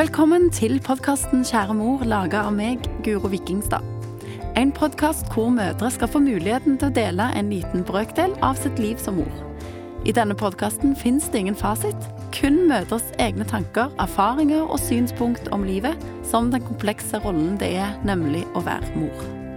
Velkommen til podkasten Kjære mor, laga av meg, Guro Vikingstad. En podkast hvor mødre skal få muligheten til å dele en liten brøkdel av sitt liv som mor. I denne podkasten fins det ingen fasit, kun mødres egne tanker, erfaringer og synspunkt om livet som den komplekse rollen det er, nemlig å være mor.